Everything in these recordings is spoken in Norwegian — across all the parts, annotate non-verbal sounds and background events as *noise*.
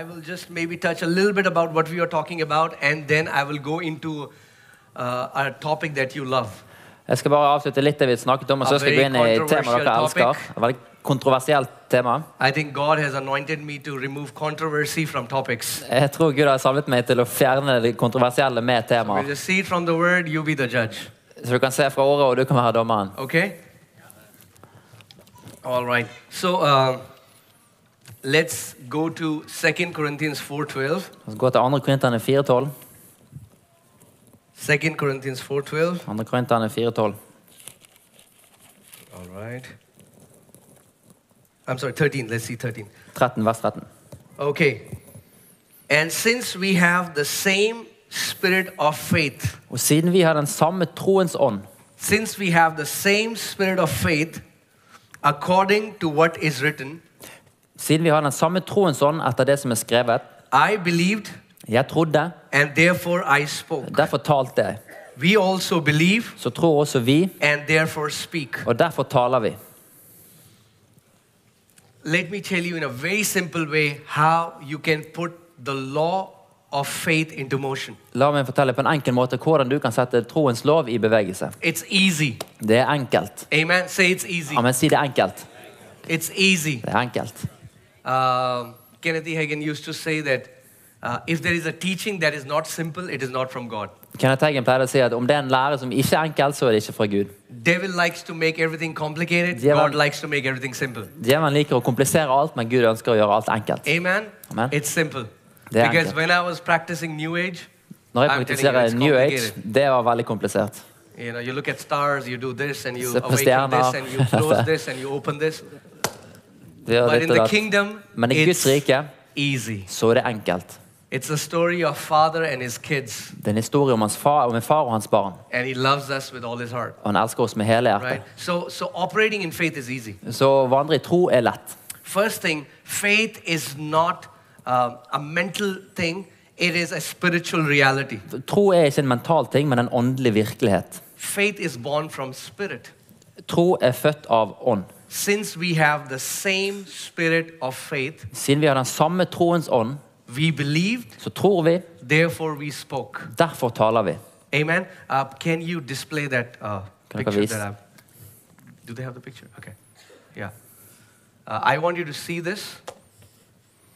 I will just maybe touch a little bit about what we are talking about, and then I will go into uh, a topic that you love. Jeg skal bare avslutte litt det vi snakket om, og så skal jeg gå inn i very dere elsker. Et veldig kontroversielt tema. I think God has anointed me to remove controversy from topics. Jeg tror Gud har salvet meg til å fjerne det kontroversielle med temaet. see it from the word, you be the judge. Så du kan se fra ordet, og du kan være dommeren. Okay? All right. So uh, let's go to 2 Corinthians 4.12. Så gå til 2. Korinterne 4,12. 2 Corinthians 4.12. 2. Korinterne 4,12. All right. I'm sorry, 13. Let's see 13. 13, vers 13. Okay. And since we have the same spirit of faith, Og siden vi har den samme troens ånd, since we have the same spirit of faith, according to what is written, siden vi har den samme troens ånd etter det som er skrevet I believed Jeg trodde, and therefore I spoke. derfor talte jeg. We also believe Så tror også vi, and therefore speak. og derfor taler vi. Let me tell you in a very simple way how you can put the law of faith into motion. La meg fortelle på en enkel måte hvordan du kan sette troens lov i bevegelse. It's easy. Det er enkelt. Amen. Say it's easy. Amen, si det er enkelt. It's easy. Det er enkelt. Uh, Kenneth E. Hagin used to say that uh, if there is a teaching that is not simple, it is not from God. Kenneth Hagen pleide å si at om det er en lære som ikke er enkel, så er det ikke fra Gud. Devil likes to make everything complicated. Yeah, God likes to make everything simple. Djevelen liker å komplisere alt, men Gud ønsker å gjøre alt enkelt. Amen. Amen. It's simple. Det er Because enkelt. when I was practicing New Age, Når jeg I'm telling you, praktiserer it's New Age, complicated. det var veldig komplisert. you know, you look at stars, you do this, and you Se på awaken this, stjerner. and you close this, and you open this. *laughs* Det gjør But in the kingdom, Men i Guds rike easy. så er det enkelt. It's a story of father and his kids, Det er en historie om, hans far, om en far og hans barn. and he loves us with all his heart. Og han elsker oss med hele hjertet. Right? So, so operating in faith is easy. Så å vandre i tro er lett. First thing, faith is not uh, a mental thing; it is a spiritual reality. Tro er ikke en mental ting, men en åndelig virkelighet. Faith is born from spirit. Tro er født av ånd. Since we have the same spirit of faith, Siden vi har den samme troens ånd, we believed, så tror vi, therefore we spoke. derfor taler vi. Amen. Uh, can you display that uh, Kan picture that I've... Do they have the picture? Okay. Yeah. Uh, I want you to see this.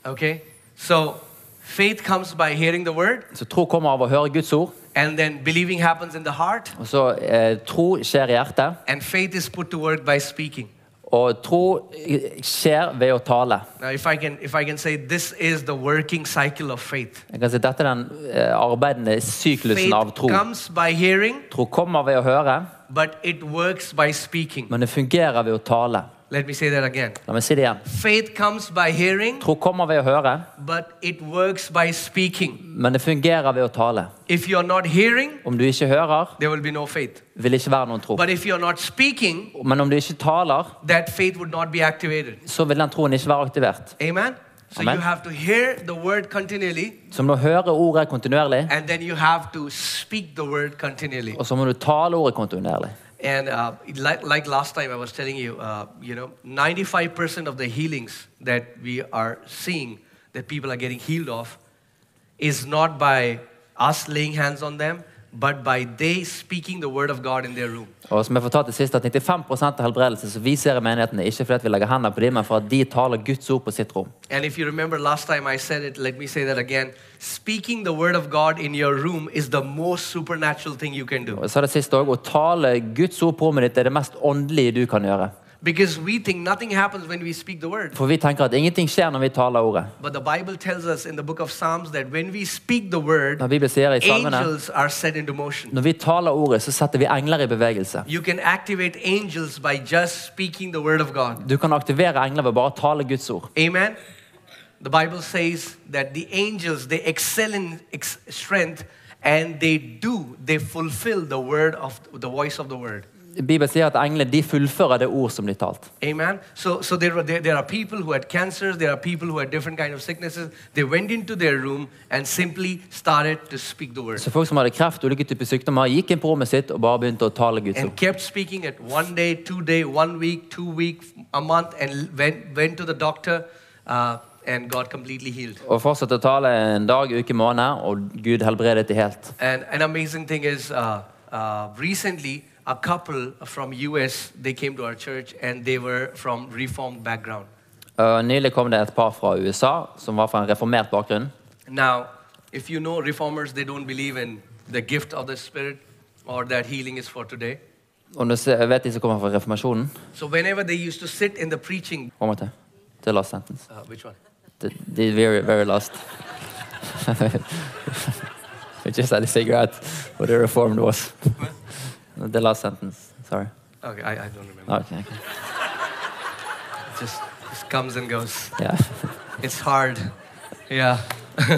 Okay. So faith comes by hearing the word, Så tro kommer av å høre Guds ord. and then believing happens in the heart, Og så eh, tro skjer i hjertet. and faith is put to work by speaking. Og tro eh, skjer ved å tale. Now, if I can, if I can say, this is the working cycle of faith. Jeg kan si Dette er den eh, arbeidende syklusen av Faith tro. comes by hearing, Tro kommer ved å høre, but it works by speaking. men det fungerer ved å tale. Let me say that again. La meg si det igjen. Faith comes by hearing, Tro kommer ved å høre, but it works by speaking. men det fungerer ved å tale. If you're not hearing, Om du ikke hører, there will be no faith. vil det ikke være noen tro. But if you're not speaking, Men om du ikke taler, that faith would not be activated. så vil den troen ikke være aktivert. Amen? So Amen. you have to hear the word continually, Så må du høre ordet kontinuerlig, and then you have to speak the word continually. og så må du tale ordet kontinuerlig. And uh, like, like last time I was telling you, uh, you know, 95% of the healings that we are seeing, that people are getting healed of, is not by us laying hands on them, but by they speaking the word of God in their room. Og som jeg fortalte sist, at 95% av helbredelse som vi ser i menigheten, er ikke fordi vi legger hendene på dem, men for at de taler Guds ord på sitt rom. And if you remember last time I said it, let me say that again. Speaking the word of God in your room is the most supernatural thing you can do. Og jeg sa det sist også, Å tale Guds ord på rommet ditt er det mest åndelige du kan gjøre. Because we think nothing happens when we speak the word. For vi tenker at ingenting skjer når vi taler ordet. But the Bible tells us in the book of Psalms that when we speak the word, Når Bibelen sier i salmene angels are set into motion. når vi taler ordet, så setter vi engler i bevegelse. You can activate angels by just speaking the word of God. Du kan aktivere engler ved bare å tale Guds ord. Amen. The Bible says that the angels they excel in strength and they do they fulfill the word of the voice of the word. Bibelen sier at englene de fullfører det ord som blir talt. Amen. So, so there, were, there, there are people who had cancers, there are people who had different kind of sicknesses. They went into their room and simply started to speak the word. Så folk som hadde kreft og ulike typer sykdommer, gikk inn på rommet sitt og bare begynte å tale Guds And ord. kept speaking it one day, two day, one week, two week, a month, and went, went to the doctor. Uh, and got completely healed. Og fortsatte å tale en dag, uke, måned, og Gud helbredet de helt. And an amazing thing is, uh, uh, recently a couple from US they came to our church and they were from reformed background. Og nylig kom det et par fra USA som var fra en reformert bakgrunn. Now, if you know reformers, they don't believe in the gift of the Spirit or that healing is for today. Og du ser- vet de som kommer fra reformasjonen? So whenever they used to sit in the preaching, more time. The last sentence. uh, which one? The, the very, very last. *laughs* we just had to figure out what a reformed was. The last sentence. Sorry. Okay, I, I don't remember. Okay, okay. It just, just comes and goes. Yeah. *laughs* It's hard. Yeah. *laughs*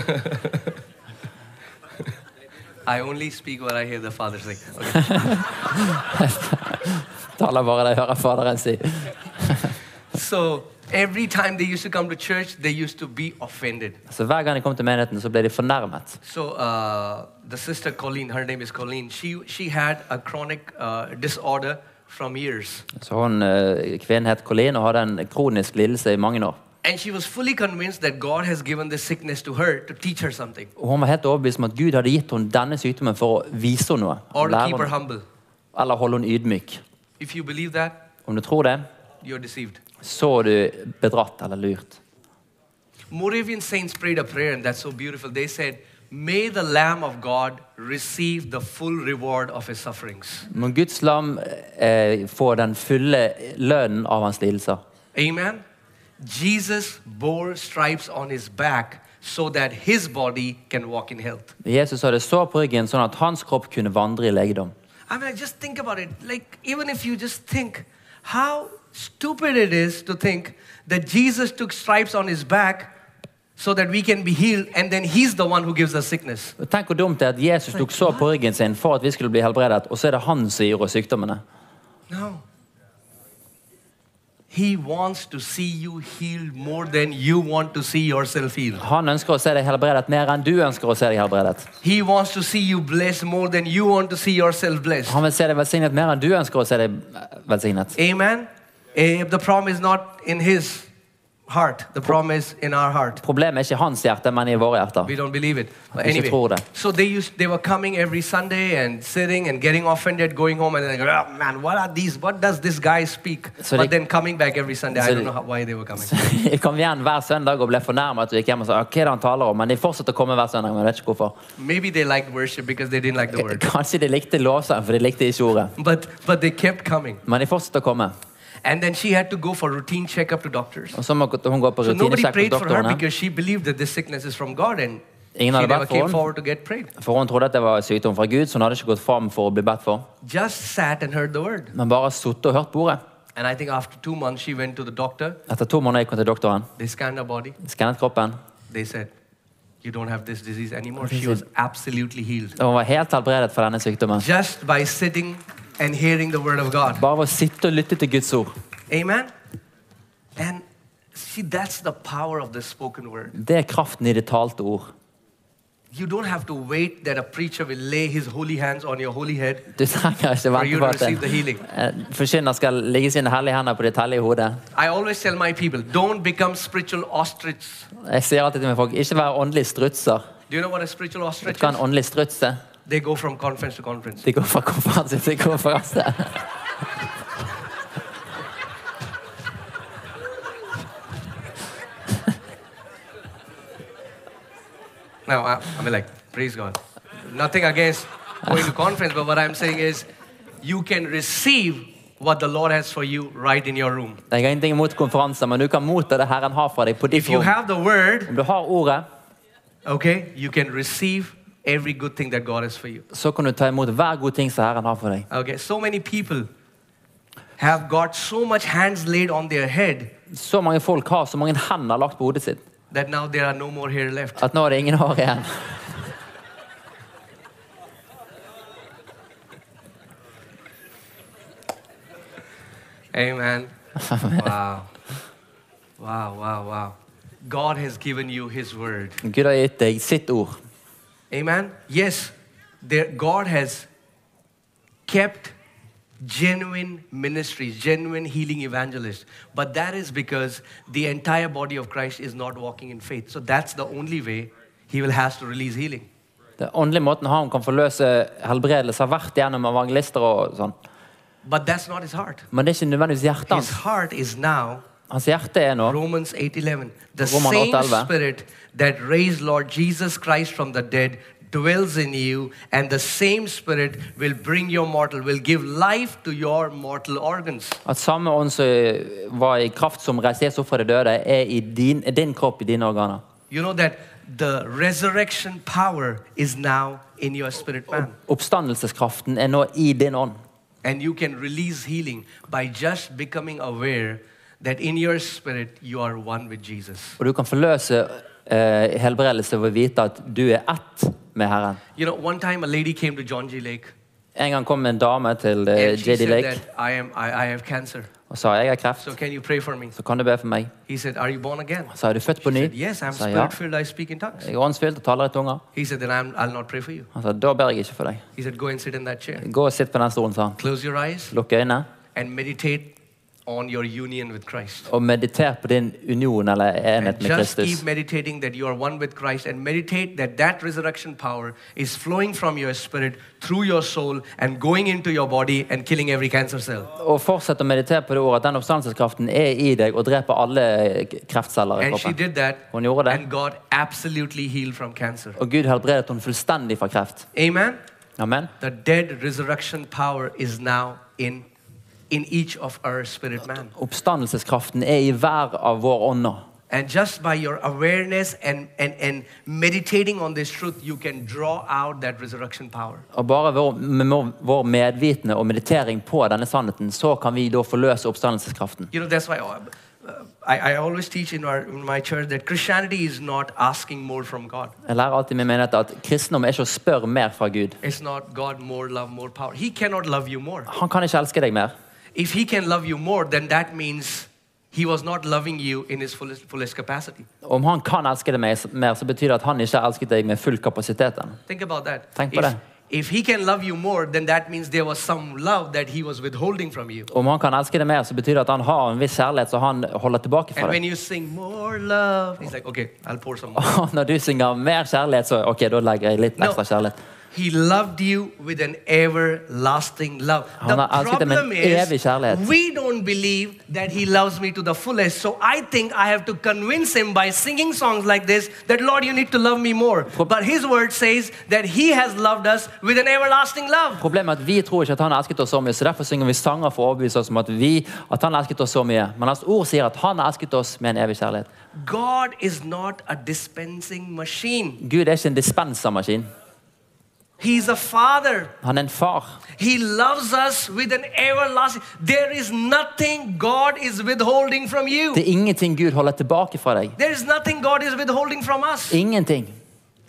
I only speak what I hear the Father say. Okay. *laughs* Taler bare det jeg hører Faderen si. So every time they used to come to church, they used to be offended. Så hver gang de kom til menigheten, så ble de fornærmet. So uh, the sister Colleen, her name is Colleen, she, she had a chronic uh, disorder from years. Så hun, eh, Kvinnen het Colleen og hadde en kronisk lidelse i mange år. And she was fully convinced that God has given this sickness to her to teach her something Og Hun var helt overbevist om at Gud hadde gitt henne denne sykdommen for å vise henne noe. or to keep her humble. eller holde henne ydmyk. If you believe that, Om du tror det, you're deceived. Så du bedratt eller lurt. Moravian saints prayed a prayer, and that's so beautiful. They said, May the Lamb of God receive the full reward of his sufferings. Må Guds lam eh, få den fulle lønnen av hans lidelser. Amen. Jesus bore stripes on his back so that his body can walk in health. Jesus hadde sår på ryggen sånn at hans kropp kunne vandre i legedom. I mean, just think about it. Like, even if you just think how stupid it is to think that Jesus took stripes on his back so that we can be healed, and then he's the one who gives us sickness. Tenk hvor dumt det er at Jesus tok sår på ryggen sin for at vi skulle bli helbredet, og så er det han som gir oss sykdommene. No. He wants to see you healed more than you want to see yourself healed. Han ønsker å se deg helbredet mer enn du ønsker å se deg helbredet. He wants to see you blessed more than you want to see yourself blessed. Han vil se deg velsignet mer enn du ønsker å se deg velsignet. Amen. Eh, the problem is not in his heart. The problem is in our heart. Problemet er ikke hans hjerte, men i våre hjerter. We don't believe it. But Ikke anyway, tror det. so they used they were coming every Sunday and sitting and getting offended, going home and go, oh, man, what are these? What does this guy speak? So but they- then coming back every Sunday, I don't know how, why they were coming. *laughs* Jeg kom igjen hver søndag og ble fornærmet og gikk hjem og sa hva er det han taler om? Men de fortsatte å komme hver søndag, men jeg vet ikke hvorfor. Maybe they liked worship because they didn't like the word. Kanskje de likte lovsang, for de likte ikke ordet. But but they kept coming. Men de fortsatte å komme. And then she had to go for routine checkup to doctors. Og så må hun gå på So nobody prayed for her because she believed that this sickness is from God and she Ingen hadde never bedt for came henne. forward to get prayed. For hun trodde at det var sykdom fra Gud, så hun hadde ikke gått fram for å bli bedt for. Just sat and heard the word. Men bare sittet og hørt på ordet. And I think after two months she went to the doctor. Etter to måneder gikk hun til doktoren, They scanned her body. skannet kroppen, They said, You don't have this disease anymore. She was absolutely healed. hun var helt helbredet for denne sykdommen. Just by sitting and hearing the word of God. Bare sitte og lytte til Guds ord. Amen? And see, that's the power of the spoken word. Det er kraften i det talte ord. You don't have to wait that a preacher will lay his holy hands on your holy head Du trenger ikke for you to receive the healing. forkynner skal ligge sine hellige hender på ditt hellige hode. I always tell my people, don't become spiritual ostrich. Jeg sier alltid til mine folk, ikke vær åndelige strutser. Do you know what a spiritual Vet ostrich du hva en åndelig struts er? They go from conference to conference. De går fra konferanse til konferanse. Now, I, I mean, like, praise God. Nothing against going to conference, but what I'm saying is, you can receive what the Lord has for you right in your room. Jeg har ingenting imot konferanser, men du kan motta det Herren har for deg på ditt If you rom. have the word, Om du har ordet, okay, you can receive every good thing that God has for you. så kan du ta imot hver god ting som Herren har for deg. Okay, so many people have got so much hands laid on their head Så mange folk har så mange hender lagt på hodet sitt that now there are no more hair left. at nå er det ingen hår igjen. Amen. wow. Wow, wow, wow. God has given you His word. Gud har gitt deg sitt ord. Amen. Yes, there, God has kept genuine ministries, genuine healing evangelists. But that is because the entire body of Christ is not walking in faith. So that's the only way he will has to release healing. Den åndelige måten han kan forløse helbredelse, har vært gjennom evangelister og sånn. But that's not his heart. Men det er ikke nødvendigvis hjertet His heart is now Hans hjerte er nå Romans 8:11. The same spirit that raised Lord Jesus Christ from the dead dwells in you and the same spirit will bring your mortal will give life to your mortal organs. at samme ånd som var i kraft som reiste Jesus fra de døde, er i din, din kropp, i dine organer. You know that the resurrection power is now in your spirit man Oppstandelseskraften er nå i din ånd. and you can release healing by just becoming aware that in your spirit you are one with Jesus. Og du kan forløse eh, helbredelse ved å vite at du er ett med Herren. You know, one time a lady came to John G. Lake En gang kom en dame til eh, and she JD said Lake that I am I, I have cancer. og sa jeg har kreft. So can you pray for me? Så kan du be for meg. He said, Are you born again? Så er du født på She ny. said, Yes, I'm sa ja. spirit filled. I speak in tongues. Jeg er åndsfylt og taler i tunger. He said, Then I'm, I'll not pray for you. Han sa da ber jeg ikke for deg. He said, Go and sit in that chair. Gå og sitt på den stolen, sa han. Close your eyes Lukk øynene and meditate on your union with Christ. og mediter på din union eller enhet And med just Kristus. keep meditating that you are one with Christ and meditate that that resurrection power is flowing from your spirit through your soul and going into your body and killing every cancer cell. Og fortsett å meditere på det ordet at den oppstandelseskraften er i deg og dreper alle kreftceller i And she kroppen. did that Hun gjorde det. and God absolutely healed from cancer. Og Gud helbredet henne fullstendig fra kreft. Amen. Amen. The dead resurrection power is now in in each of our spirit man. Oppstandelseskraften er i hver av våre ånder. And just by your awareness and, and, and meditating on this truth, you can draw out that resurrection power. Og bare vår, med vår- vår medvitende og meditering på denne sannheten, så kan vi da forløse oppstandelseskraften. You know, that's why uh, I, I always teach in, our, in my church that Christianity is not asking more from God. Jeg lærer alltid min menighet at kristendom er ikke å spørre mer fra Gud. It's not God more love, more power. He cannot love you more. Han kan ikke elske deg mer. If He can love you more, then that means He was not loving you in His fullest, fullest capacity. Om han kan elske deg mer, så betyr det at han ikke elsket deg med full kapasitet. Think about that. Tenk på if, det. if He can love you more, then that means there was some love that He was withholding from you. Om han kan elske deg mer, så betyr det at han har en viss kjærlighet som han holder tilbake And when deg. you sing more love, He's like, okay, I'll pour some more. *laughs* Når du synger mer kjærlighet, så ok, da legger jeg litt ekstra kjærlighet. He loved you with an everlasting love. En evig kjærlighet. we don't believe that He loves me to the fullest. So I think I have to convince Him by singing songs like this that, Lord, you need to love me more. But His word says that He has loved us with an everlasting love. Problemet er at Vi tror ikke at han elsket oss så mye, så derfor synger vi sanger for å overbevise oss om at, vi, at han elsket oss så mye. Men hans ord sier at han elsket oss med en evig kjærlighet. God is not a dispensing machine, Gud er ikke en dispensermaskin. He's a father. Han er en far. He loves us with an everlasting. There is nothing God is withholding from you. Det er ingenting Gud holder tilbake fra deg. There is nothing God is withholding from us. Ingenting.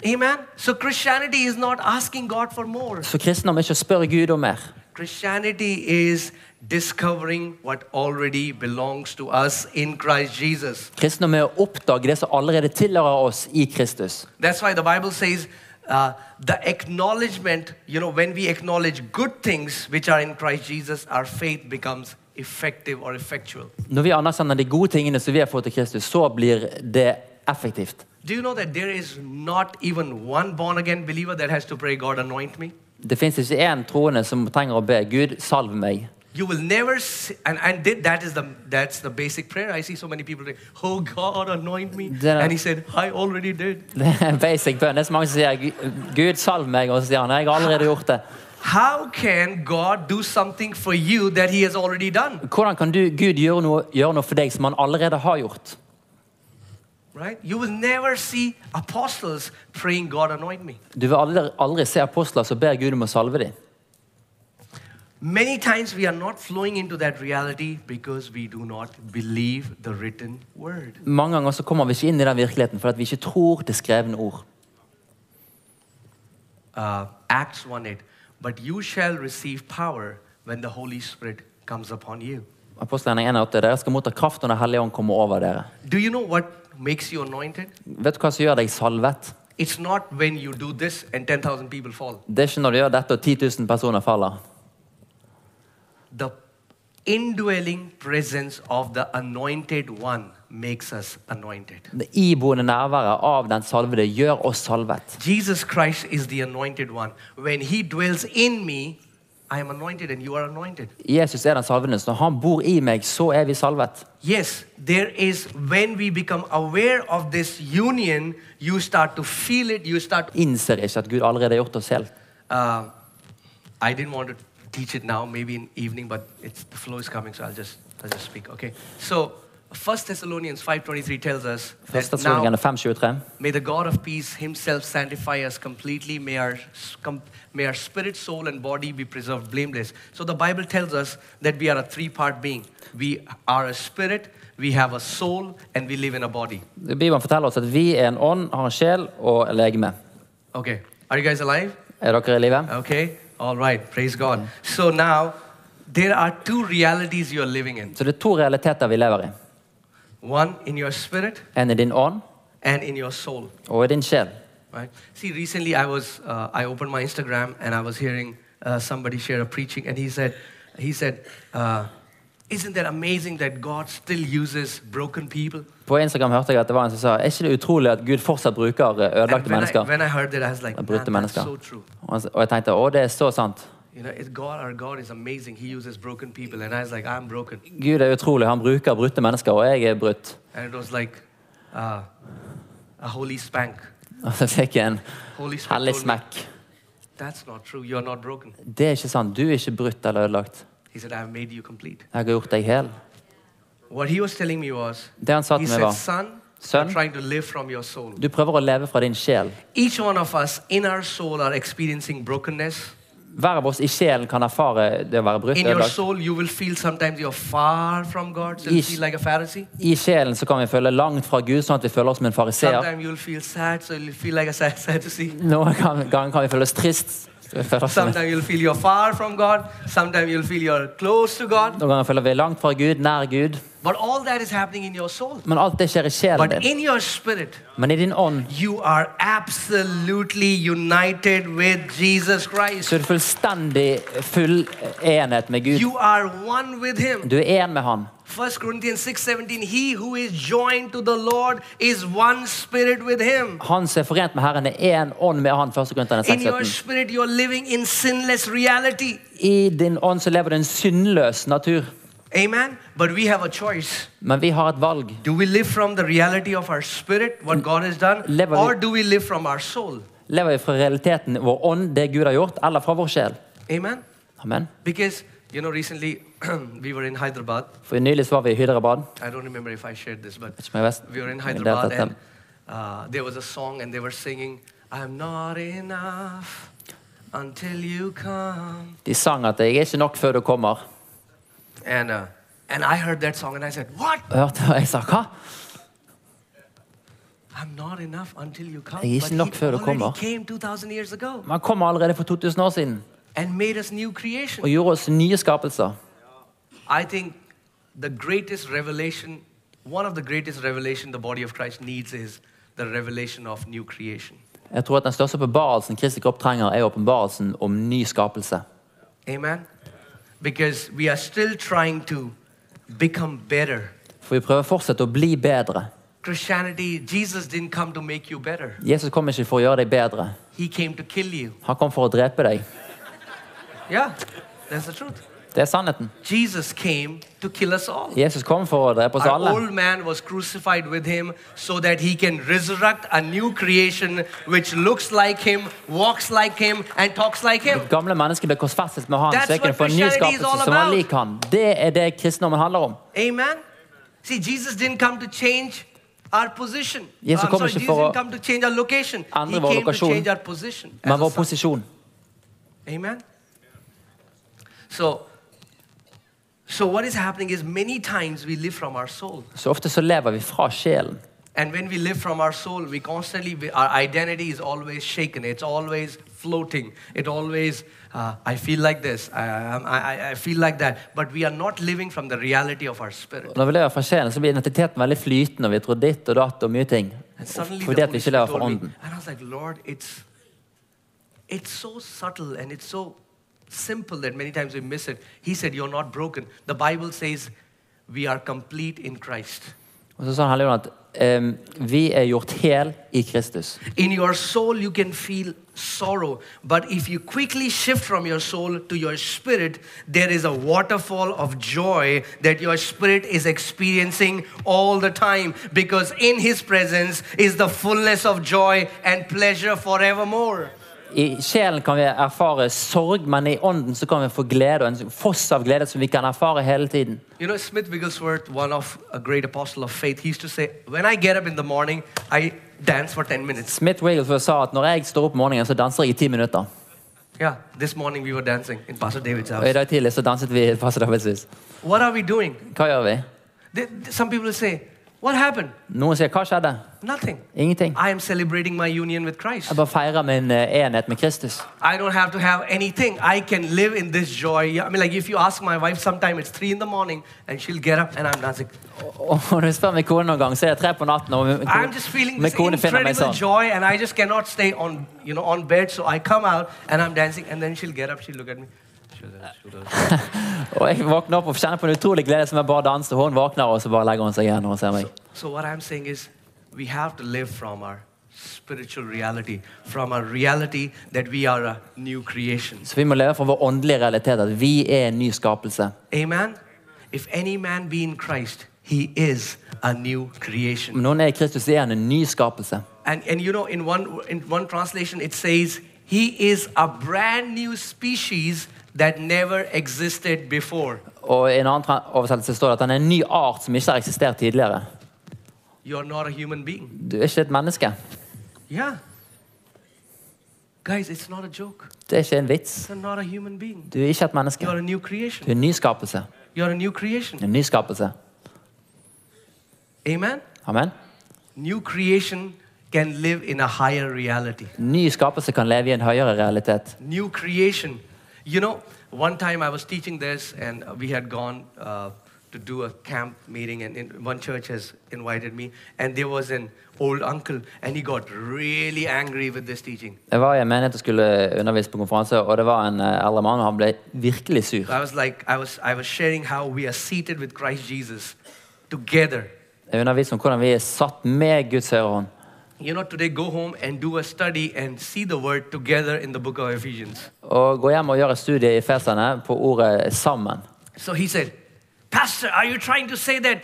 Amen. So Christianity is not asking God for more. Så kristendom er ikke å spørre Gud om mer. Christianity is discovering what already belongs to us in Christ Jesus. Kristendom er å oppdage det som allerede tilhører oss i Kristus. That's why the Bible says uh, the acknowledgement, you know, when we acknowledge good things which are in Christ Jesus, our faith becomes effective or effectual. Når vi anerkjenner de gode tingene som vi har fått til Kristus, så blir det effektivt. Do you know that there is not even one born again believer that has to pray, God, anoint me? Det fins ikke én troende som trenger å be Gud salv meg. You will never see, and, and that is the that's the basic prayer. I see so many people say, Oh God, anoint me. Uh, and he said, I already did. *laughs* Det er basic bønn. Det er så mange som sier "Gud- Gud salv meg, og så sier han jeg har allerede gjort det. How can God do something for you that he has already done? Hvordan kan du, Gud gjøre noe, gjøre noe for deg som han allerede har gjort? Right? You will never see apostles praying, God, anoint me. Du vil aldri, aldri se apostler som ber Gud om å salve dem. Many times we are not flowing into that reality because we do not believe the written word. Mange ganger så kommer vi ikke inn i den virkeligheten fordi vi ikke tror det skrevne ord. Uh, Acts 1:8 But you shall receive power when the Holy Spirit comes upon you. Apostelgjerningen 1,8. Dere skal motta kraft når Den hellige ånd kommer over dere. Do you know what makes you anointed? Vet du hva som gjør deg salvet? It's not when you do this and 10,000 people fall. Det er ikke når du gjør dette og 10 000 personer faller. The indwelling presence of the anointed one makes us anointed. Det iboende nærværet av den salvede gjør oss salvet. Jesus Christ is the anointed one. When he dwells in me, I am anointed and you are anointed. Jesus er den salvede. Når han bor i meg, så er vi salvet. Yes, there is, when we become aware of this union, you start to feel it, you start. Innser ikke at Gud allerede har gjort oss helt. Uh, I didn't want to teach it now, maybe in evening, but it's, the flow is coming, so I'll just, I'll just speak, okay? So, 1 Thessalonians 5.23 tells us that now, Førstesalongene 5.23. May the God of peace himself sanctify us completely. May our, may our spirit, soul, and body be preserved blameless. So the Bible tells us that we are a three part being. We are a spirit, we have a soul, and we live in a body. Bibelen forteller oss at vi er en ånd, har en sjel og legeme. Okay. Are you guys alive? Er dere i live? Okay. All right. Praise God. So now, there are two realities you are living in Så det er to realiteter vi lever i. one in your spirit En i din ånd and in your soul. og i din sjel. Right? See, recently I was uh, I opened my Instagram and I was hearing uh, somebody share a preaching, and he said, he said, uh, På Instagram hørte jeg at det var en som sa Er ikke det utrolig at Gud fortsatt bruker eh, ødelagte mennesker? like, Brutte "Man, mennesker. so. Og jeg tenkte å, det er så sant. You know, God, God is amazing. He uses broken people, like, Gud er utrolig. Han bruker brutte mennesker, og jeg er brutt. and it was like uh, a holy spank. *laughs* Og så fikk jeg en hellig smekk. "That's not true. You're not broken." Det er ikke sant. Du er ikke brutt eller ødelagt. He said, "I've made you complete." Jeg har gjort deg hel. What he was telling me was, Det han sa he til meg, said, var "Son, Son, you're trying to live from your soul." du prøver å leve fra din sjel. Each one of us in our soul are experiencing brokenness. Hver av oss i sjelen kan erfare det å være brutt In your ødelagt. soul, you will feel sometimes you're far from God, so you Ish. feel like a Pharisee. I sjelen så kan vi føle langt fra Gud, sånn at vi føler oss som en fariseer. Sometimes you'll feel sad, so you'll feel like a sad Sadducee. Noen ganger kan vi føle oss trist. En- Sometimes you'll feel you're far from God. Sometimes you'll feel you're close to God. Noen ganger føler vi langt fra Gud, nær Gud. But all that is happening in your soul. Men alt det skjer i sjelen But in your spirit, Men i din ånd you are absolutely united with Jesus Christ. så er fullstendig full enhet med Gud. You are one with Him. Du er én med Han. 1 Corinthians 6:17 He who is joined to the Lord is one spirit with him. Han som er forent med Herren, er én ånd med Han. 1. Korinterne In your spirit you are living in sinless reality. I din ånd så lever du en syndløs natur. Amen. But we have a choice. Men vi har et valg. Do we live from the reality of our spirit, what God has done, Lever vi- or do we live from our soul? Lever vi fra realiteten, vår ånd, det Gud har gjort, eller fra vår sjel? Amen. Amen. Because you know recently we were in Hyderabad. For Nylig så var vi i Hyderabad. I don't remember if I shared this, but we were in er Hyderabad and uh, there was a song and they were singing, "I'm not enough until you come." De sang at 'jeg er ikke nok før du kommer'. And, uh, and I heard that song and I said, What? Hørte jeg sa 'hva'? I'm not enough until you come. Jeg er ikke nok før du kommer. came 2000 years ago Man kom allerede for 2000 år siden and made us new creation. og gjorde oss nye skapelser. I think the greatest revelation, one of the greatest revelation the body of Christ needs is the revelation of new creation. Jeg tror at Den største åpenbarelsen Kristi kropp trenger, er åpenbarelsen om ny skapelse. Amen? Because we are still trying to become better. For vi prøver fortsatt å bli bedre. Christianity, Jesus didn't come to make you better. Jesus kom ikke for å gjøre deg bedre. He came to kill you. Han kom for å drepe deg. Yeah, that's the truth. Det er sannheten. Jesus came to kill us all. Jesus kom for å drepe oss alle. old man was crucified with him so that he can resurrect a new creation which looks like him, walks like him, and talks like him. Gamle mennesket ble korsfestet med han, That's så jeg kunne få en ny skapelse som var lik han. Det er det kristendommen handler om. Amen. See, Jesus didn't come to change our position. Jesus kom sorry, Jesus didn't come to change our location. He came to change our position. Men vår posisjon. Amen. So, so what is happening is many times we live from our soul. Så ofte så lever vi fra sjelen. And when we live from our soul, we constantly, our identity is always shaken. It's always floating. It always, uh, I feel like this, I, I, I- feel like that. But we are not living from the reality of our spirit. Når vi lever fra sjelen, så blir identiteten veldig flytende. og Vi tror ditt og datt og mye ting. And suddenly Fordi at vi ikke lever fra told ånden. and I was like, Lord, it's, it's so subtle and it's so simple that many times we miss it. He said, You're not broken. The Bible says we are complete in Christ. Og så sa han Helligånd at em, vi er gjort hel i Kristus. In your soul, you can feel sorrow, but if you quickly shift from your soul to your spirit, there is a waterfall of joy that your spirit is experiencing all the time because in His presence is the fullness of joy and pleasure forevermore. I sjelen kan vi erfare sorg, men i ånden så kan vi få glede, og en foss av glede som vi kan erfare hele tiden. You know, Smith Wigglesworth, one of a great apostle of faith, he used to say, When I get up in the morning, I dance for 10 minutes. Smith Wigglesworth sa at når jeg står opp om morgenen, så danser jeg i ti minutter. Yeah, this morning we were dancing in Pastor David's Og i dag tidlig så danset vi i Pastor Davids hus. What are we doing? Hva gjør vi? They- some people say, What happened? Noen sier 'hva skjedde'? Nothing. Ingenting. I am celebrating my union with Christ. Jeg bare feirer min eh, enhet med Kristus. I don't have to have anything. I can live in this joy. I mean, like if you ask my wife, sometime it's three in the morning and she'll get up and I'm dancing. Og når du spør min kone noen gang, så er det tre på natten, og I'm just feeling this kone finner meg incredible joy and I just cannot stay on, you know, on bed. So I come out and I'm dancing and then she'll get up, she'll look at me. *laughs* Og jeg våkner opp og kjenner på en utrolig glede som jeg bare danser. Hun våkner, og så bare legger hun seg igjen og ser meg. So what I'm saying is we have to live from our spiritual reality, from our reality that we are a new creation. Så vi må leve fra vår åndelige realitet, at vi er en ny skapelse. Amen. If any man be in Christ, he is a new creation. Om noen er i Kristus, er han en ny skapelse. And, and you know, in one, in one translation, it says, He is a brand new species that never existed before. Og i en annen oversettelse står det at han er en ny art som ikke har eksistert tidligere. You're not a human being. Du er ikke et menneske. Yeah. Guys, it's not a joke. Det er ikke en vits. You're not a human being. Du er ikke et menneske. You're a new Du er en ny skapelse. You're a new creation. En ny skapelse. Amen. Amen. New creation can live in a higher reality. Ny skapelse kan leve i en høyere realitet. New creation. You know, one time I was teaching this, and we had gone uh, to do a camp meeting, and in, one church has invited me, and there was an old uncle, and he got really angry with this teaching. Jeg var i en menighet og skulle undervise på konferanse, og det var en eh, eldre mann, og han ble virkelig sur. I was like, I was, I was sharing how we are seated with Christ Jesus together. Jeg underviste om hvordan vi er satt med Guds høyre hånd. You know, today go home and do a study and see the word together in the book of Ephesians. Og gå hjem og gjøre studie i Fesene på ordet 'sammen'. So he said, Pastor, are you trying to say that,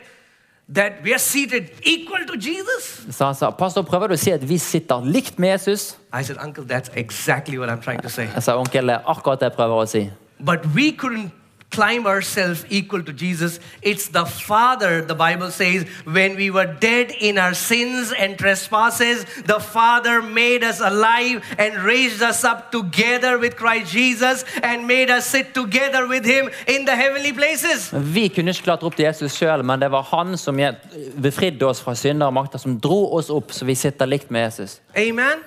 that we are seated equal to Jesus? Så han sa 'Pastor, prøver du å si at vi sitter likt med Jesus?' I said, Uncle, that's exactly what I'm trying to say. Jeg sa onkel, det er akkurat det jeg prøver å si. But we couldn't climb ourselves equal to Jesus. It's the Father, the Bible says, when we were dead in our sins and trespasses, the Father made us alive and raised us up together with Christ Jesus and made us sit together with Him in the heavenly places. Vi kunne ikke klatre opp til Jesus sjøl, men det var han som befridde oss fra synder og makter, som dro oss opp, så vi sitter likt med Jesus. Amen.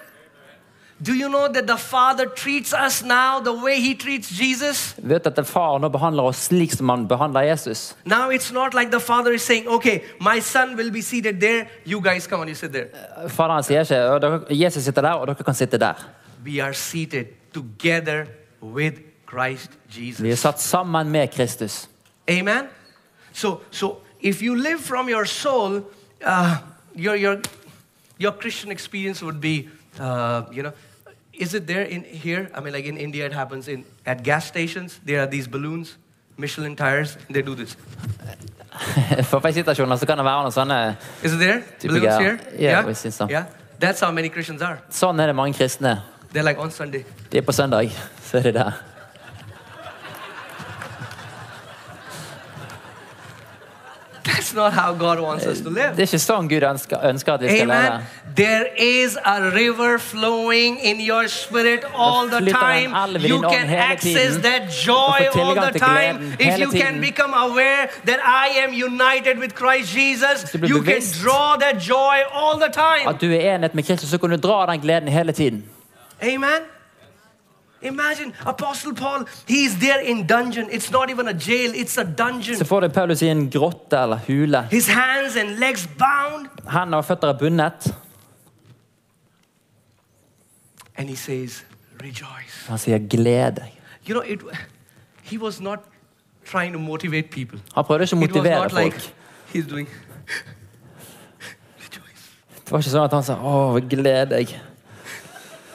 Do you know that the Father treats us now the way He treats Jesus? Vet at Far nå behandler oss slik som han behandler Jesus. Now it's not like the Father is saying, okay, my son will be seated there, you guys come on, you sit there. Faderen «Å, dere- Jesus sitter der, og dere kan sitte der. We are seated together with Christ Jesus. Vi Jesus. satt sammen med Kristus. Amen. So, so if you live from your soul, uh, your, your, your Christian experience would be, uh, you know, is it there in here? I mean, like in India, it happens in at gas stations. There are these balloons, Michelin tires. They do this. *laughs* For bensinstasjoner så kan det være noen sånne Is it there? Balloons here? Yeah, we see some. Yeah. That's how many Christians are. Sånn er det mange kristne. They're like on Sunday. De er på søndag, så er de der. That's not how God wants us to live. Det er ikke sånn Gud ønsker, ønsker at vi skal leve. Amen. There is a river flowing in your spirit all the time. You can access that joy all the time. If you can become aware that I am united with Christ Jesus, you can draw that joy all the time. At du er enhet med Kristus, så kan du dra den gleden hele tiden. Amen. Imagine Apostle Paul, he's there in dungeon. It's not even a jail, it's a dungeon. Så får det Paulus i en grotte eller hule. His hands and legs bound. Hender og føtter er bundet. And he says, Rejoice. Han sier 'gled deg'. You know, it, he was not trying to motivate people. Han prøvde ikke å motivere not like folk. he's doing. *laughs* Rejoice. Det var ikke sånn at han sa 'Å, gled deg'.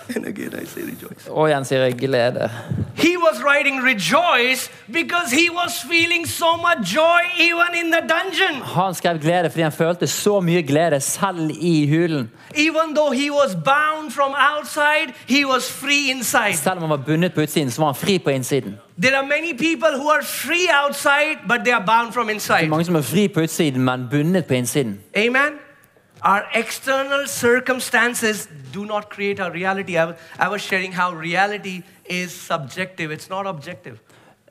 *laughs* And again, I say rejoice. Og igjen sier jeg 'glede'. He was writing rejoice because he was feeling so much joy even in the dungeon. Han skrev glede fordi han følte så mye glede selv i hulen. Even though he was bound from outside, he was free inside. Selv om han var bundet på utsiden, så var han fri på innsiden. There are many people who are free outside, but they are bound from Det er mange som er fri på utsiden, men bundet på innsiden. Amen. Our external circumstances do not create our reality. I was, sharing how reality is subjective, it's not objective.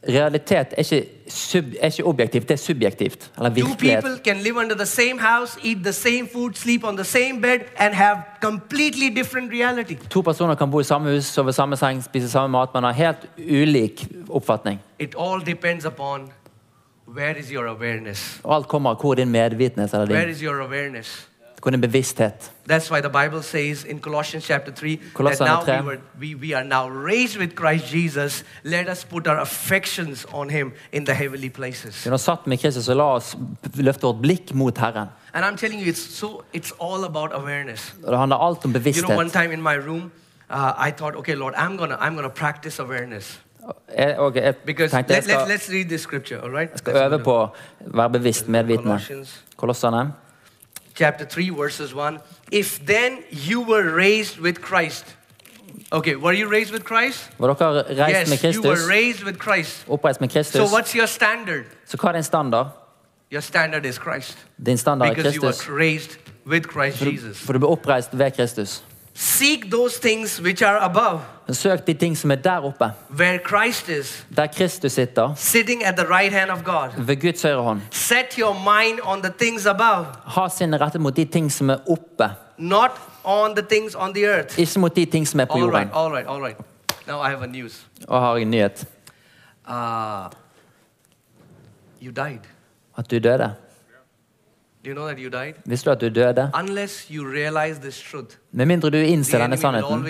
Realitet er ikke, sub, er ikke objektivt, det er subjektivt. Eller Two virkelighet. people can live under the same house, eat the same food, sleep on the same bed, and have completely different reality. To personer kan bo i samme hus, sove samme seng, spise samme mat, men har helt ulik oppfatning. It all depends upon where is your awareness. Alt kommer hvor din medvitenhet eller Where is your awareness? Er bevissthet. That's why the Bible says in Colossians chapter 3 that now 3. we, were, we, we are now raised with Christ Jesus. Let us put our affections on him in the heavenly places. Vi har satt med Kristus, og la oss løfte vårt blikk mot Herren. And I'm telling you, it's so it's all about awareness. Det handler alt om You know, one bevissthet. time in my room, uh, I thought, okay, Lord, I'm gonna I'm gonna practice awareness. Jeg, og jeg Because tenkte jeg skal, let, let's read this scripture, all right? jeg skal øve på å være bevisst medvitende. Colossians Kolossene. Chapter 3, verses 1. If then you were raised with Christ. Okay, were you raised with Christ? Var dere reist med Yes, you were raised with Christ. Oppreist med So what's your standard? Så hva er din standard? Your standard is Christ. Din standard er Because you were raised with Christ For du, Jesus. for du ble oppreist ved Kristus. Seek those things which are above, Men Søk de ting som er der oppe, where Christ is, der Kristus sitter, sitting at the right hand of God. ved Guds høyre hånd. Set your mind on the things above, Ha sinnet rettet mot de ting som er oppe, not on the things on the earth. ikke mot de ting som er på All jorden. right, all right, all right. Now I have a news. Og har en nyhet. Uh, you died. At du døde. You know that you died? Visste du at du døde? Truth, Med mindre du innser denne sannheten,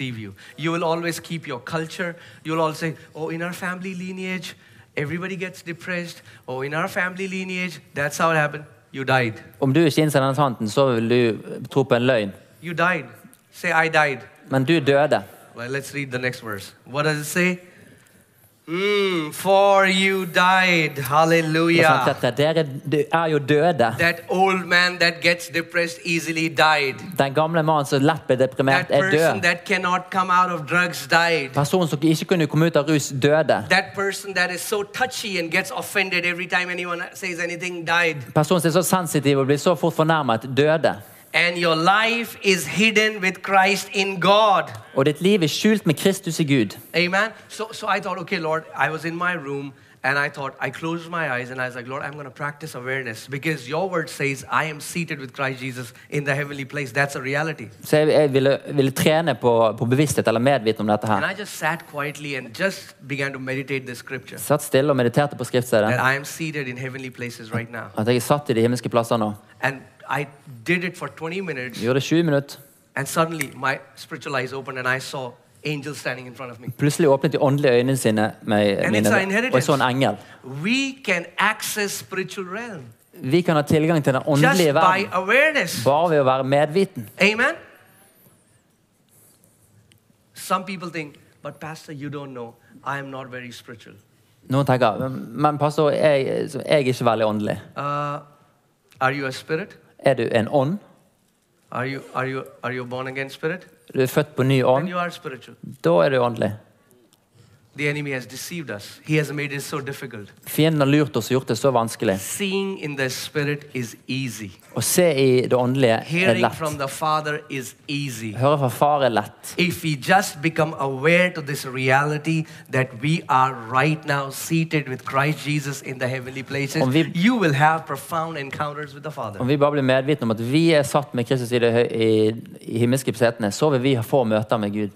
you. You culture. Say, oh, lineage. Oh, lineage, om du ikke innser denne sannheten, så vil du tro på en løgn. Say. Men du døde. Well, let's read the next verse. What does it say? Mm, for you died. Hallelujah. dette, Dere er jo døde. That old man that gets depressed easily died. Den gamle mannen som lett ble deprimert, That er person that cannot come out of drugs died. Personen som ikke kunne komme ut av rus, døde. That person that is so touchy and gets offended every time anyone says anything died. Personen som er så sensitiv og blir så fort fornærmet, døde. And your life is hidden with Christ in God. Og ditt liv er skjult med Kristus i Gud. Amen. So, so I thought, okay, Lord, I was in my room and I thought, I closed my eyes and I was like, Lord, I'm going to practice awareness because your word says I am seated with Christ Jesus in the heavenly place. That's a reality. Så jeg, jeg ville, ville trene på, på bevissthet eller medviten om dette And her. I just sat quietly and just began to meditate the scripture Satt stille og mediterte på skriftstedet. that I am seated in heavenly places right now. At jeg er satt i de himmelske plasser nå. And I did it for 20 minutes gjorde det 20 minutter. and suddenly my spiritual eyes opened and I saw angels standing in front of me. Plutselig åpnet de åndelige øynene sine, med, And mine, og jeg så en engel. We can access spiritual realm Vi kan ha tilgang til den åndelige verden bare ved å være medviten. Amen. Some people think, but Pastor, you don't know. I am not very spiritual. Noen tenker men pastor, jeg, jeg er ikke veldig åndelig. Uh, are you a spirit? Er du en ånd? Are you, are, you, are you? Du er født på ny ånd? Da er du åndelig. The enemy has deceived us. He has made it so difficult. Fienden har lurt oss og gjort det så vanskelig. Seeing in the spirit is easy. Å se i det åndelige er lett. from the Father is easy. Høre fra far er lett. If we just become aware to this reality that we are right now seated with Christ Jesus in the heavenly places, vi- you will have profound encounters with the Father. Om vi bare blir medvitne om at vi er satt med Kristus i, det, i, i himmelske setene, så vil vi få møter med Gud.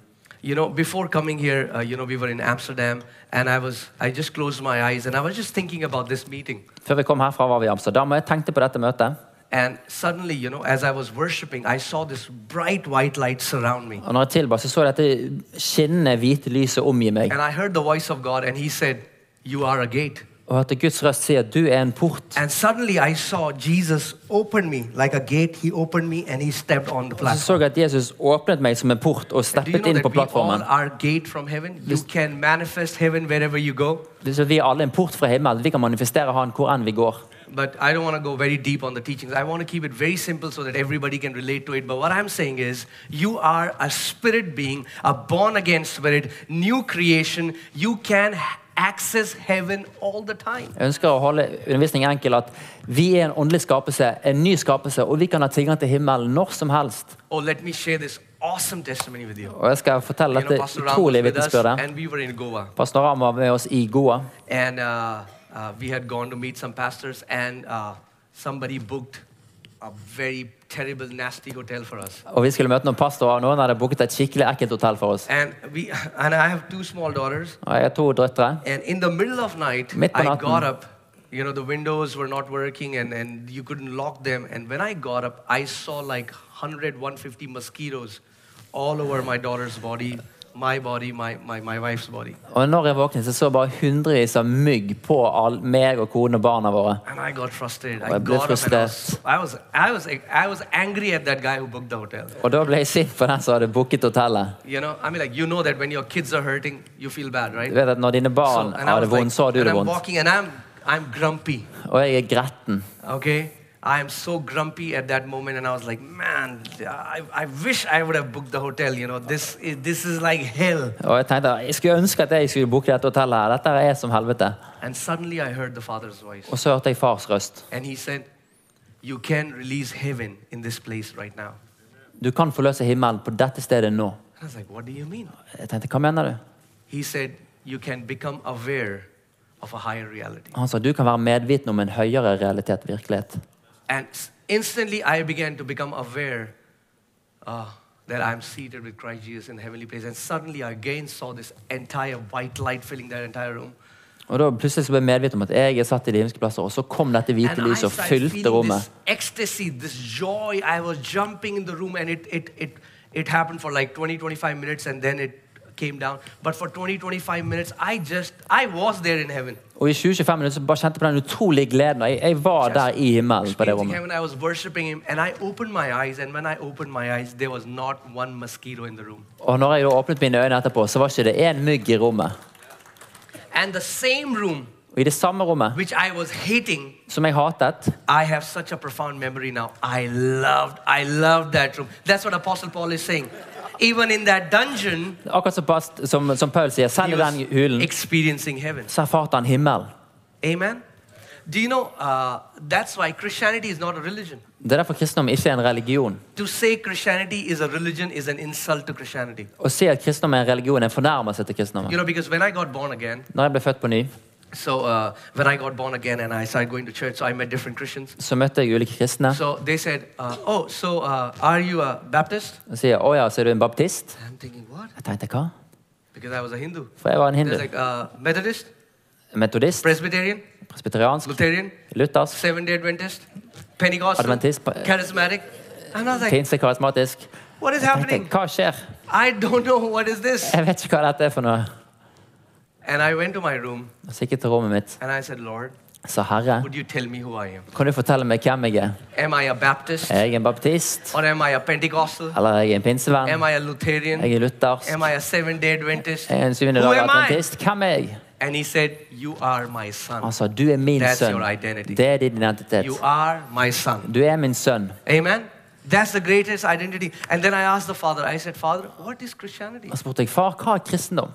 You know, before coming here, uh, you know, we were in Amsterdam, and I was, I just closed my eyes, and I was just thinking about this meeting. Før vi kom herfra, var vi i Amsterdam, og jeg tenkte på dette møtet. And suddenly, you know, as I was worshiping, I saw this bright white light surround me. Og når jeg tilba, så så jeg dette skinnende hvite lyset omgi meg. And I heard the voice of God, and He said, You are a gate. Og hørte Guds røst si at du er en port. And suddenly I saw Jesus open me like a gate. He opened me and He stepped on the Og så platform. så jeg at Jesus åpnet meg som en port og steppet inn på we all plattformen. are gate from heaven? You can manifest heaven wherever you go. Så vi er alle en port fra himmelen. Vi kan manifestere Han hvor enn vi går. But I don't want to go very deep on the teachings. I want to keep it very simple so that everybody can relate to it. But what I'm saying is, you are a spirit being, a born again spirit, new creation. You can access heaven all the time. Jeg ønsker å holde undervisningen enkel at vi er en åndelig skapelse, en ny skapelse, og vi kan ha tilgang til himmelen når som helst. Oh, let me share this awesome testimony with you. Og jeg skal fortelle You know, dette Ram was utrolige vitnesbyrdet. we. Pastor Ram var med oss i Goa. And uh, uh, we had gone to meet some pastors, and uh, somebody booked a very terrible, nasty hotel for us. Og vi skulle møte noen pastorer, og noen hadde booket et skikkelig ekkelt hotell for oss. And we, and I have two small daughters. Og jeg har to døtre. And in the middle of night, Midt på I natten. got up. You know, the windows were not working and, and you couldn't lock them. And when I got up, I saw like 100, 150 mosquitoes all over my daughter's body, my body, my, my, my wife's body. Og når jeg våknet, så så bare hundrevis av mygg på all, meg og konen og barna våre. And I got frustrated. Oh, I was. I was, I was, angry at that guy who booked the hotel. Og da ble jeg sint på den som hadde booket hotellet. You know, I mean, like, you know that when your kids are hurting, you feel bad, right? Du vet at Når dine barn har was det vondt, like- så har du det I'm vondt. walking and I'm, I'm grumpy. Og jeg er gretten. Okay? I am so grumpy at that moment, and I was like, man, I, I wish I would have booked the hotel. You know, this is, this is like hell. Og jeg tenkte jeg skulle ønske at jeg skulle booke dette hotellet. her. Dette er som helvete. And suddenly I heard the Father's voice, Og så hørte jeg fars røst. and He said, You can release heaven in this place right now. Du kan forløse himmelen på dette stedet nå. And I was like, What do you mean? Jeg tenkte, hva mener du? He said, You can become aware of a higher reality. Han sa du kan være medviten om en høyere realitet, virkelighet. And instantly I began to become aware uh, that I'm seated with Christ Jesus in the heavenly place. And suddenly I again saw this entire white light filling that entire room. Og da plutselig så ble jeg medviten om at jeg er satt i de himmelske plasser, og så kom dette hvite And I lyset og fylte rommet. this ecstasy, this joy. I was jumping in the room, and it, it, it, it happened for like 20, 25 minutes, and then it came down. But for 20, 25 minutes, I just, I was there in heaven. Og i 20-25 minutter så bare kjente på den utrolige gleden. Jeg, jeg var der i himmelen på det rommet. heaven, I was worshiping Him, and I opened my eyes, and when I opened my eyes, there was not one mosquito in the room. Og når jeg da åpnet mine øyne etterpå, så var ikke det én mygg i rommet. And the same room Og i det samme rommet which I was hating, som jeg hatet, I have such a profound memory now. I loved, I loved that room. That's what Apostle Paul is saying. Even in that dungeon, akkurat som, past- som, som Paul sier, selv i den hulen, experiencing heaven. så erfarte han himmelen. Amen. Do you know uh, that's why Christianity is not a religion? Det er derfor kristendom ikke er en religion. To say Christianity is a religion is an insult to Christianity. Å si at kristendom er en religion, er en fornærmelse til kristendommen. You know, because when I got born again, Når jeg ble født på ny, so uh, when I got born again and I started going to church, so I met different Christians. så møtte jeg ulike kristne. So they said, uh, "Oh, so uh, are you a Baptist?" Og sier 'Å ja, så er du en baptist?' I'm thinking, "What?" Jeg tenkte hva? Because I was a Hindu. For jeg var en hindu. like uh, Methodist, Metodist, Presbyterian, presbyteriansk, Lutheran, luthersk, Seventh Day Adventist, Pentecostal, Adventist, Charismatic, and I was like. "What is Jeg tenkte, happening? hva skjer? I don't know what is this." Jeg vet ikke hva dette er for noe. And I went to my room Og så gikk jeg til rommet mitt. and I said, "Lord, Så Herre, would you tell me who I am? kan du fortelle meg hvem jeg er? Am I a Baptist, Er jeg en baptist? or am I a Pentecostal? Eller er jeg en pinsevenn? Am I a Lutheran? Jeg er luthersk? Am I a Seventh Day Adventist? Er jeg en syvende Who dag am I? adventist? Hvem er jeg? And he said, "You are my son. Han sa, du er min That's sønn. your identity. Det er din identitet. You are my son." Du er min sønn. Amen. That's the greatest identity. And then I asked the father. I said, "Father, what is Christianity? Og spurte jeg, far, hva er kristendom?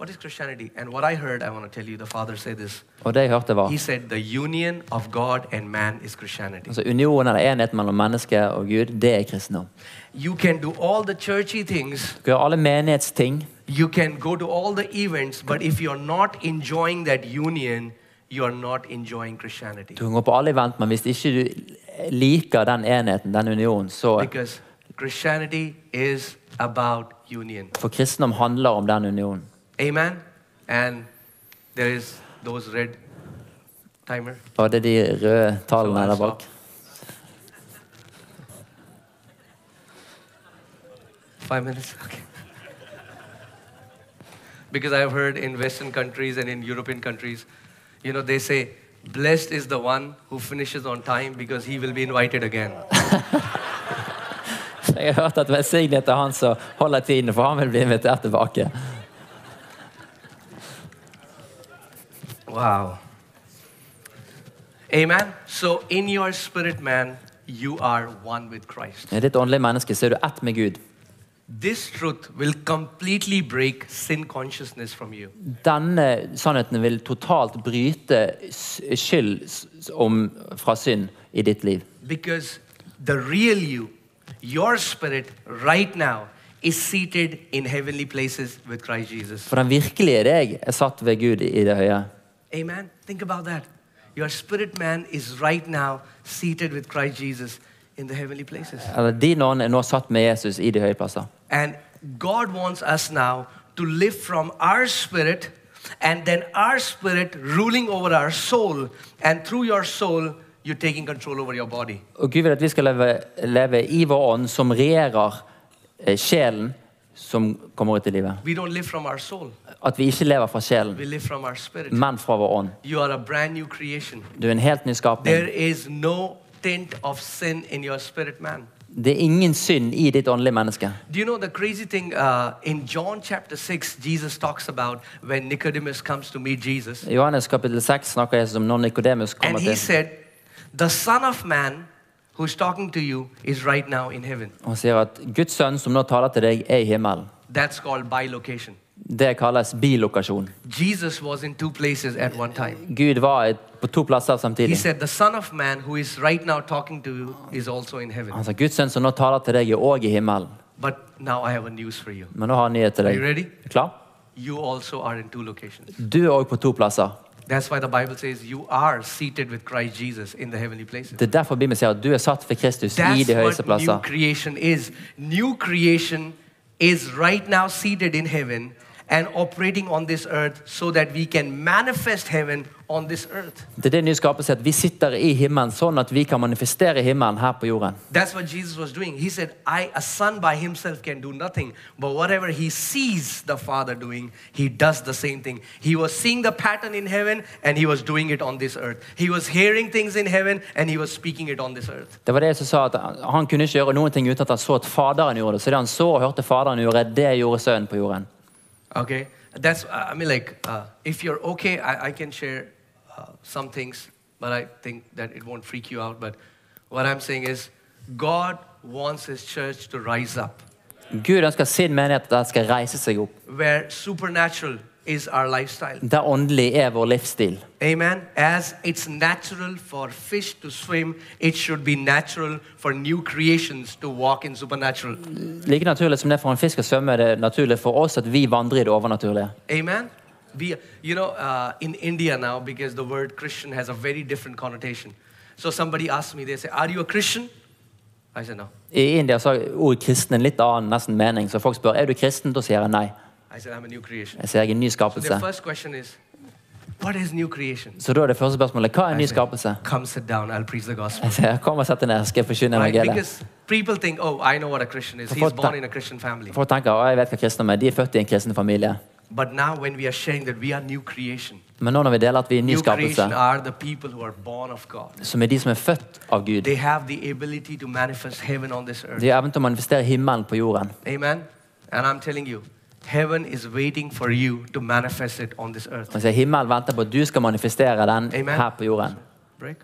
What is Christianity?" And what I heard, I want to tell you. The father said this. Og det jeg hørte var, He said, "The union of God and man is Christianity. altså unionen eller enheten mellom menneske og Gud, det er kristendom. You can do all the churchy things." Du kan gjøre alle menighetsting, You can go to all the events, but if you're not enjoying that union, you're not enjoying Christianity. du kan gå på alle event, men hvis ikke du liker den enheten, den unionen, så Because Christianity is about union. For kristendom handler om den unionen. Amen. And there is those red timer. Og det er de røde tallene der er bak. Five minutes. Okay. Because I've heard in Western countries and in European countries, you know, they say, blessed is the one who finishes on time because he will be invited again. *laughs* Jeg har hørt at velsignet er han som holder tiden, for han vil bli invitert tilbake. Wow. Amen. So, in your spirit, man, you are one with Christ. I ditt åndelige menneske så er du ett med Gud. This truth will completely break sin consciousness from you. Denne sannheten vil totalt bryte skyld om, fra synd i ditt liv. Because the real you, your spirit, right now, is seated in heavenly places with Christ Jesus. For den virkelige deg er satt ved Gud i det høye. Amen. Think about that. Your spirit man is right now seated with Christ Jesus in the heavenly places. Din ånd er nå satt med Jesus i de høye plasser. And God wants us now to live from our spirit and then our spirit ruling over our soul. And through your soul, you're taking control over your body. Og Gud vil at vi skal leve, leve i vår ånd, som regjerer eh, sjelen som kommer ut i livet. At vi ikke lever fra sjelen, men fra vår ånd. Du er en helt ny skapning. No. Det er ingen synd i ditt åndelige menneske. Do you know the crazy thing? Uh, in John chapter 6, Jesus talks about when Nicodemus comes to meet Jesus. I Johannes kapittel 6 snakker Jesus om når Nikodemus And kommer he til said, The Son of Man who's talking to you is right now in heaven. og sier at Guds sønn som nå taler til deg, er i himmelen. That's called bilocation. Det kalles bilokasjon. Jesus was in two places at one time. Gud var på to plasser He samtidig. said, The Son of Man who is right now talking to you is also in heaven. Han sa Guds sønn som nå taler til deg, er òg i himmelen. But now I have a news for you. Men nå har jeg nyhet til Are deg. you ready? Er du klar? You also are in two locations. Du er òg på to plasser. That's why the Bible says you are seated with Christ Jesus in the heavenly places. Det er derfor Bibelen sier at du er satt ved Kristus i That's de høyeste what new creation is. New creation is right now seated in heaven and operating on this earth so that we can manifest heaven on this earth. Det er det nye skapelse, at vi sitter i himmelen sånn at vi kan manifestere himmelen her på jorden. That's what Jesus was doing. He said, I, a son by himself can do nothing, but whatever he sees the Father doing, he does the same thing. He was seeing the pattern in heaven and he was doing it on this earth. He was hearing things in heaven and he was speaking it on this earth. Det var det som sa at Han kunne ikke gjøre noen ting uten at han så at Faderen gjorde det. Så det han så og hørte Faderen gjøre, det gjorde Sønnen på jorden. Okay? That's, I mean, like, uh, if you're okay, I, I can share uh, some things, but I think that it won't freak you out. But what I'm saying is, God wants his church to rise up, Gud ønsker sin menighet at den skal reise seg opp. where supernatural is our lifestyle. Det åndelig er vår livsstil. Amen. As it's natural for fish to swim, it should be natural for new creations to walk in supernatural. Like naturlig som det er for en fisk å svømme, er det naturlig for oss at vi vandrer i det overnaturlige. Amen. We, you know, uh, in India now, because the word Christian has a very different connotation. So somebody asked me, they say, Are you a Christian? I said, No. I India så har ordet kristen en litt annen nesten mening. Så folk spør er du kristen, da sier jeg nei. I said, I'm a new creation. Jeg sier jeg er en ny skapelse. their first question is, What is new creation? Så da er det første spørsmålet hva er en ny skapelse? Jeg sier kom og sett deg ned, skal jeg forkynne evangeliet. Because people think, Oh, I know what a Christian is. For He's what born the- in a Christian family. Folk tenker å, jeg vet hva kristne er. De er født i en kristen familie. But now, when we are sharing that we are new creation, Men nå når vi deler at vi er en ny new creation skapelse, are the people who are born of God. som er de som er født av Gud, They have the ability to manifest heaven on this earth. de har evnen til å manifestere himmelen på jorden. Amen. And I'm telling you, heaven is waiting for you to manifest it on this earth. Himmelen venter på at du skal manifestere den Amen. her på jorden. Break.